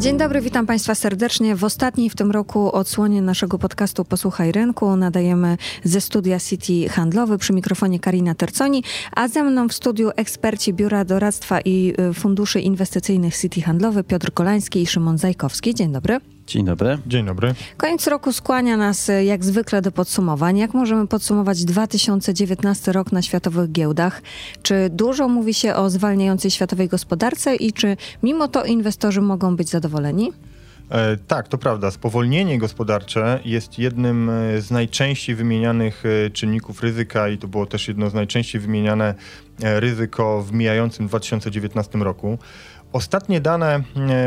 Dzień dobry, witam Państwa serdecznie. W ostatniej w tym roku odsłonie naszego podcastu Posłuchaj Rynku nadajemy ze studia City Handlowy przy mikrofonie Karina Terconi, a ze mną w studiu eksperci Biura Doradztwa i y, Funduszy Inwestycyjnych City Handlowy Piotr Kolański i Szymon Zajkowski. Dzień dobry. Dzień dobry. Dzień dobry. Koniec roku skłania nas y, jak zwykle do podsumowań. Jak możemy podsumować 2019 rok na światowych giełdach? Czy dużo mówi się o zwalniającej światowej gospodarce i czy mimo to inwestorzy mogą być zadowoleni? E, tak, to prawda. Spowolnienie gospodarcze jest jednym e, z najczęściej wymienianych e, czynników ryzyka i to było też jedno z najczęściej wymieniane e, ryzyko w mijającym 2019 roku. Ostatnie dane e,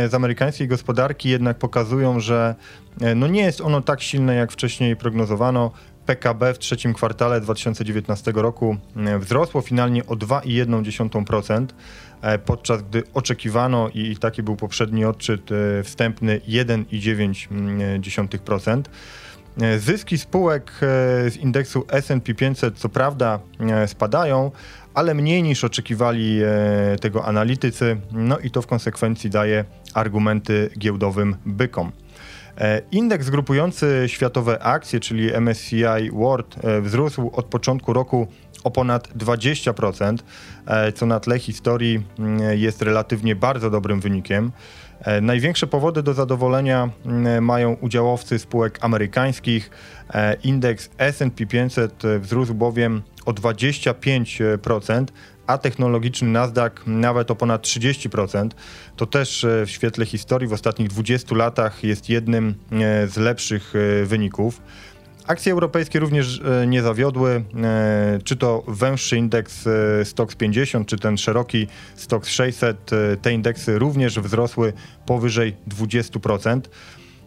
z amerykańskiej gospodarki jednak pokazują, że e, no nie jest ono tak silne, jak wcześniej prognozowano. PKB w trzecim kwartale 2019 roku e, wzrosło finalnie o 2,1%, e, podczas gdy oczekiwano i taki był poprzedni odczyt wstępny 1,9%. E, Zyski spółek e, z indeksu S&P 500 co prawda e, spadają, ale mniej niż oczekiwali tego analitycy, no i to w konsekwencji daje argumenty giełdowym bykom. E, Indeks grupujący światowe akcje, czyli MSCI World, e, wzrósł od początku roku o ponad 20%, e, co na tle historii mm, jest relatywnie bardzo dobrym wynikiem. Największe powody do zadowolenia mm, mają udziałowcy spółek amerykańskich. Indeks S&P 500 wzrósł bowiem o 25%, a technologiczny Nasdaq nawet o ponad 30%. To też e, w świetle historii w ostatnich 20 latach jest jednym e, z lepszych e, wyników. Akcje europejskie również nie zawiodły, czy to węższy indeks Stox 50, czy ten szeroki Stox 600, e, te indeksy również wzrosły powyżej 20%.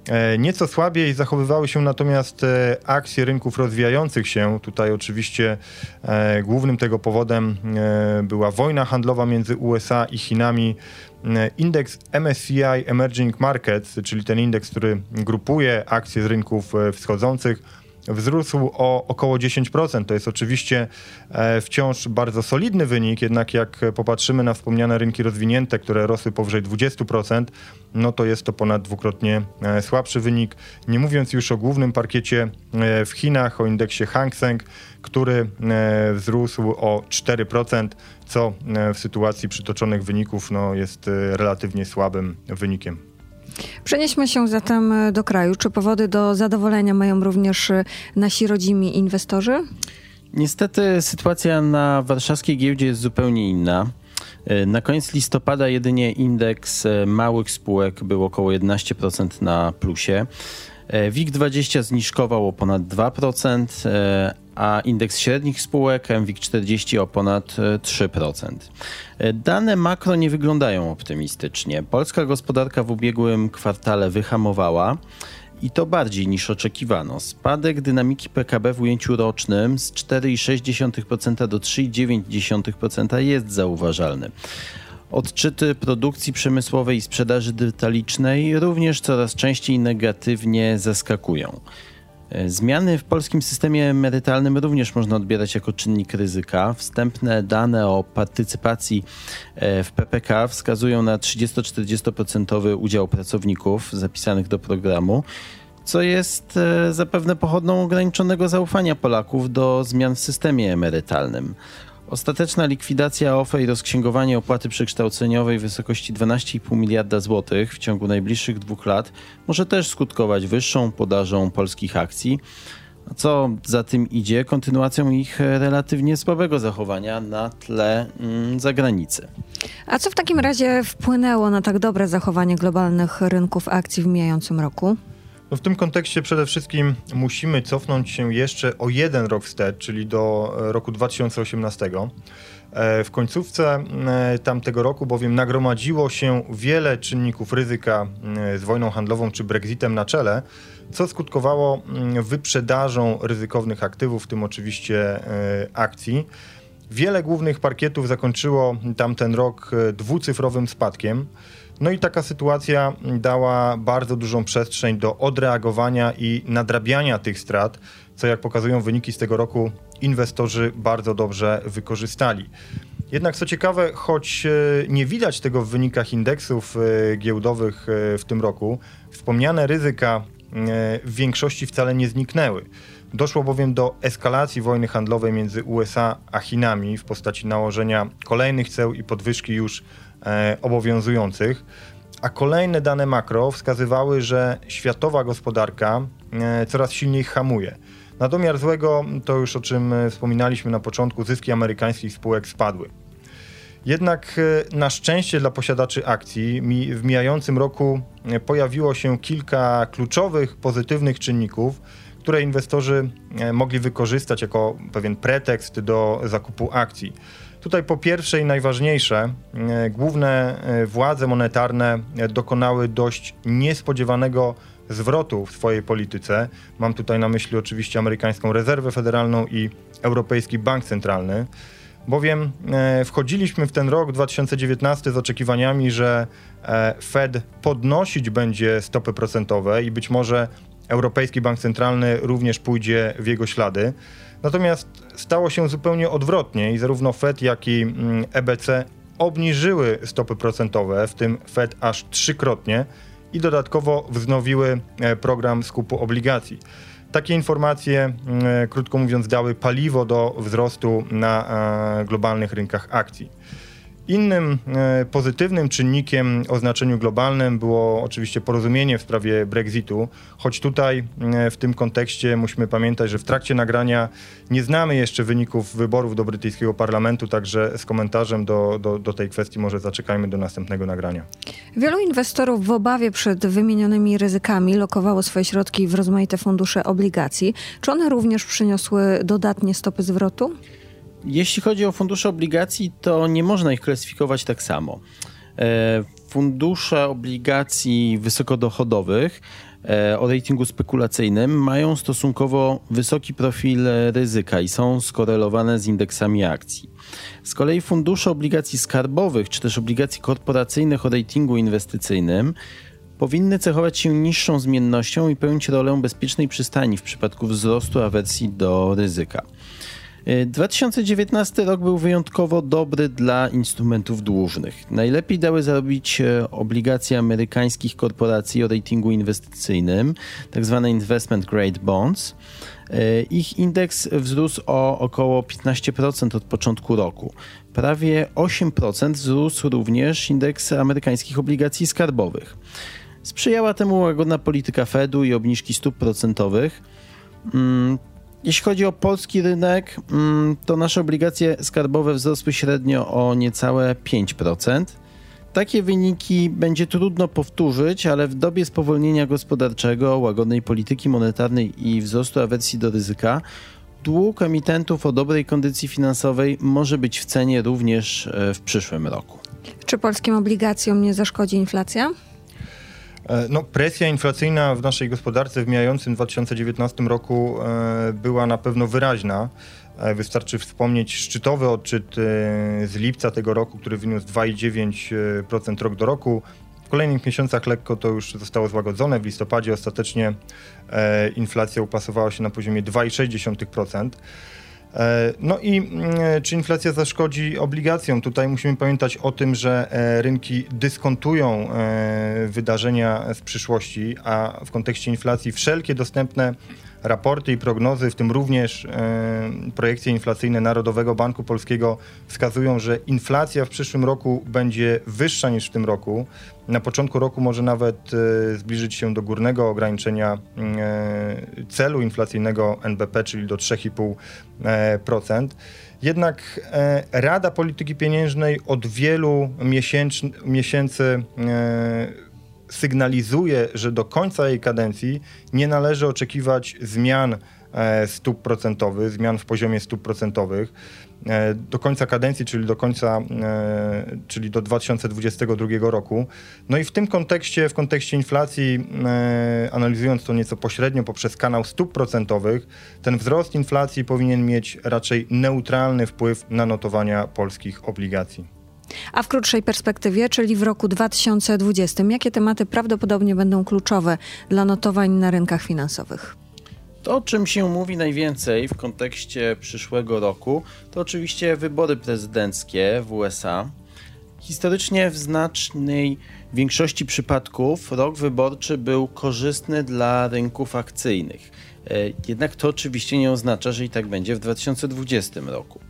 E, Nieco słabiej zachowywały się natomiast e, akcje rynków rozwijających się. Tutaj oczywiście e, głównym tego powodem była wojna handlowa między USA i Chinami. Indeks MSCI Emerging Markets, czyli ten indeks, który grupuje akcje z rynków wschodzących, wzrósł o około 10%. To jest oczywiście e, wciąż bardzo solidny wynik, jednak jak popatrzymy na wspomniane rynki rozwinięte, które rosły powyżej 20%, no to jest to ponad dwukrotnie e, słabszy wynik. Nie mówiąc już o głównym parkiecie e, w Chinach, o indeksie Hang Seng, który wzrósł o 4%, co w sytuacji przytoczonych wyników no, jest relatywnie słabym wynikiem. Przenieśmy się zatem e, do kraju. Czy powody do zadowolenia mają również e, nasi rodzimi inwestorzy? Niestety sytuacja na warszawskiej giełdzie jest zupełnie inna. E, Na koniec listopada jedynie indeks małych spółek był około 11% na plusie. E, WIG20 zniżkował o ponad 2%, e, a indeks średnich spółek MWIG40 o ponad e, 3%. E, Dane makro nie wyglądają optymistycznie. Polska gospodarka w ubiegłym kwartale wyhamowała i to bardziej niż oczekiwano. Spadek dynamiki PKB w ujęciu rocznym z 4,6% do 3,9% jest zauważalny. Odczyty produkcji przemysłowej i sprzedaży detalicznej również coraz częściej negatywnie zaskakują. E, Zmiany w polskim systemie emerytalnym również można odbierać jako czynnik ryzyka. Wstępne dane o partycypacji e, w PPK wskazują na 30-40% udział pracowników zapisanych do programu, co jest e, zapewne pochodną ograniczonego zaufania Polaków do zmian w systemie emerytalnym. Ostateczna likwidacja OFE i rozksięgowanie opłaty przekształceniowej w wysokości 12,5 miliarda złotych w ciągu najbliższych dwóch lat może też skutkować wyższą podażą polskich akcji, a co za tym idzie kontynuacją ich relatywnie słabego zachowania na tle mm, zagranicy. A co w takim razie wpłynęło na tak dobre zachowanie globalnych rynków akcji w mijającym roku? No w tym kontekście przede wszystkim musimy cofnąć się jeszcze o jeden rok wstecz, czyli do e, roku 2018. E, W końcówce e, tamtego roku bowiem nagromadziło się wiele czynników ryzyka z wojną handlową czy Brexitem na czele, co skutkowało mm, wyprzedażą ryzykownych aktywów, w tym oczywiście akcji. Wiele głównych parkietów zakończyło tamten rok dwucyfrowym spadkiem. No i taka sytuacja dała bardzo dużą przestrzeń do odreagowania i nadrabiania tych strat, co jak pokazują wyniki z tego roku inwestorzy bardzo dobrze wykorzystali. Jednak co ciekawe, choć nie widać tego w wynikach indeksów giełdowych w tym roku, wspomniane ryzyka w większości wcale nie zniknęły. Doszło bowiem do eskalacji wojny handlowej między USA a Chinami w postaci nałożenia kolejnych ceł i podwyżki już e, obowiązujących, a kolejne dane makro wskazywały, że światowa gospodarka e, coraz silniej hamuje. Na domiar złego, to już o czym e, wspominaliśmy na początku, zyski amerykańskich spółek spadły. Jednak e, na szczęście dla posiadaczy akcji w mijającym roku e, pojawiło się kilka kluczowych, pozytywnych czynników, które inwestorzy e, mogli wykorzystać jako pewien pretekst do zakupu akcji. Tutaj po pierwsze i najważniejsze, e, główne e, władze monetarne dokonały dość niespodziewanego zwrotu w swojej polityce. Mam tutaj na myśli oczywiście amerykańską rezerwę federalną i Europejski Bank Centralny. Bowiem wchodziliśmy w ten rok 2019 z oczekiwaniami, że Fed podnosić będzie stopy procentowe i być może Europejski Bank Centralny również pójdzie w jego ślady. Natomiast stało się zupełnie odwrotnie i zarówno Fed, jak i mm, EBC obniżyły stopy procentowe, w tym Fed aż trzykrotnie i dodatkowo wznowiły e, program skupu obligacji. Takie informacje, mm, krótko mówiąc, dały paliwo do wzrostu na e, globalnych rynkach akcji. Innym e, pozytywnym czynnikiem o znaczeniu globalnym było oczywiście porozumienie w sprawie Brexitu, choć tutaj e, w tym kontekście musimy pamiętać, że w trakcie nagrania nie znamy jeszcze wyników wyborów do brytyjskiego parlamentu, także z komentarzem do, do, do tej kwestii może zaczekajmy do następnego nagrania. Wielu inwestorów w obawie przed wymienionymi ryzykami lokowało swoje środki w rozmaite fundusze obligacji. Czy one również przyniosły dodatnie stopy zwrotu? Jeśli chodzi o fundusze obligacji, to nie można ich klasyfikować tak samo. E, fundusze obligacji wysokodochodowych e, o ratingu spekulacyjnym mają stosunkowo wysoki profil ryzyka i są skorelowane z indeksami akcji. Z kolei fundusze obligacji skarbowych czy też obligacji korporacyjnych o ratingu inwestycyjnym powinny cechować się niższą zmiennością i pełnić rolę bezpiecznej przystani w przypadku wzrostu awersji do ryzyka. 2019 rok był wyjątkowo dobry dla instrumentów dłużnych. Najlepiej dały zarobić e, obligacje amerykańskich korporacji o ratingu inwestycyjnym, tzw. Tak investment grade bonds. E, ich indeks wzrósł o około 15% od początku roku. Prawie 8% wzrósł również indeks amerykańskich obligacji skarbowych. Sprzyjała temu łagodna polityka Fedu i obniżki stóp procentowych. Jeśli chodzi o polski rynek, mm, to nasze obligacje skarbowe wzrosły średnio o niecałe 5%. Takie wyniki będzie trudno powtórzyć, ale w dobie spowolnienia gospodarczego, łagodnej polityki monetarnej i wzrostu awersji do ryzyka, dług emitentów o dobrej kondycji finansowej może być w cenie również e, w przyszłym roku. Czy polskim obligacjom nie zaszkodzi inflacja? E, no, presja inflacyjna w naszej gospodarce w mijającym 2019 roku e, była na pewno wyraźna. E, wystarczy wspomnieć szczytowy odczyt z lipca tego roku, który wyniósł 2,9% rok do roku. W kolejnych miesiącach lekko to już zostało złagodzone. W listopadzie ostatecznie inflacja upasowała się na poziomie 2,6%. E, no i mm, czy inflacja zaszkodzi obligacjom? Tutaj musimy pamiętać o tym, że e, rynki dyskontują e, wydarzenia z przyszłości, a w kontekście inflacji wszelkie dostępne raporty i prognozy, w tym również e, projekcje inflacyjne Narodowego Banku Polskiego wskazują, że inflacja w przyszłym roku będzie wyższa niż w tym roku. Na początku roku może nawet e, zbliżyć się do górnego ograniczenia e, celu inflacyjnego NBP, czyli do 3,5%. Jednak Rada Polityki Pieniężnej od wielu miesięcy sygnalizuje, że do końca jej kadencji nie należy oczekiwać zmian e, stóp procentowych, zmian w poziomie stóp procentowych. E, do końca kadencji, czyli do końca, e, czyli do 2022 roku. No i w tym kontekście, w kontekście inflacji, analizując to nieco pośrednio poprzez kanał stóp procentowych, ten wzrost inflacji powinien mieć raczej neutralny wpływ na notowania polskich obligacji. A w krótszej perspektywie, czyli w roku 2020, jakie tematy prawdopodobnie będą kluczowe dla notowań na rynkach finansowych? To, o czym się mówi najwięcej w kontekście przyszłego roku, to oczywiście wybory prezydenckie w USA. Historycznie w znacznej większości przypadków rok wyborczy był korzystny dla rynków akcyjnych. E, jednak to oczywiście nie oznacza, że i tak będzie w 2020 roku.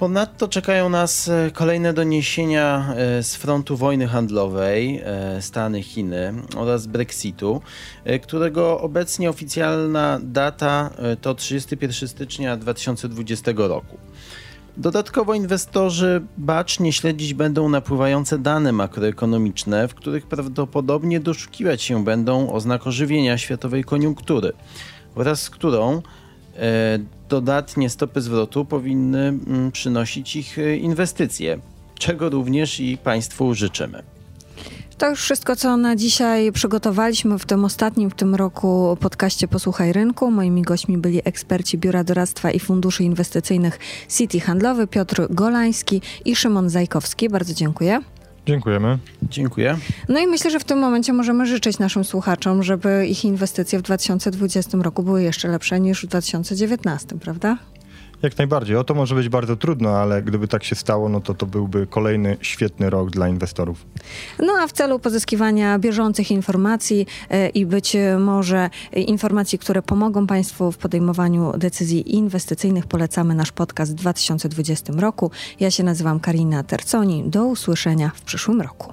Ponadto czekają nas e, kolejne doniesienia e, z frontu wojny handlowej Stany-Chiny oraz Brexitu, którego obecnie oficjalna data to 31 stycznia 2020 roku. Dodatkowo inwestorzy bacznie śledzić będą napływające dane makroekonomiczne, w których prawdopodobnie doszukiwać się będą oznak ożywienia światowej koniunktury, wraz z którą e, dodatnie stopy zwrotu powinny mm, przynosić ich e, inwestycje, czego również i Państwu życzymy. To już wszystko, co na dzisiaj przygotowaliśmy w tym ostatnim w tym roku podcaście Posłuchaj Rynku. Moimi gośćmi byli eksperci Biura Doradztwa i Funduszy Inwestycyjnych City Handlowy Piotr Golański i Szymon Zajkowski. Bardzo dziękuję. Dziękujemy. Dziękuję. No i myślę, że w tym momencie możemy życzyć naszym słuchaczom, żeby ich inwestycje w 2020 roku były jeszcze lepsze niż w 2019, prawda? Jak najbardziej. O to może być bardzo trudno, ale gdyby tak się stało, no to to byłby kolejny świetny rok dla inwestorów. No a w celu pozyskiwania bieżących informacji e, i być może informacji, które pomogą Państwu w podejmowaniu decyzji inwestycyjnych, polecamy nasz podcast w 2020 roku. Ja się nazywam Karina Terconi. Do usłyszenia w przyszłym roku.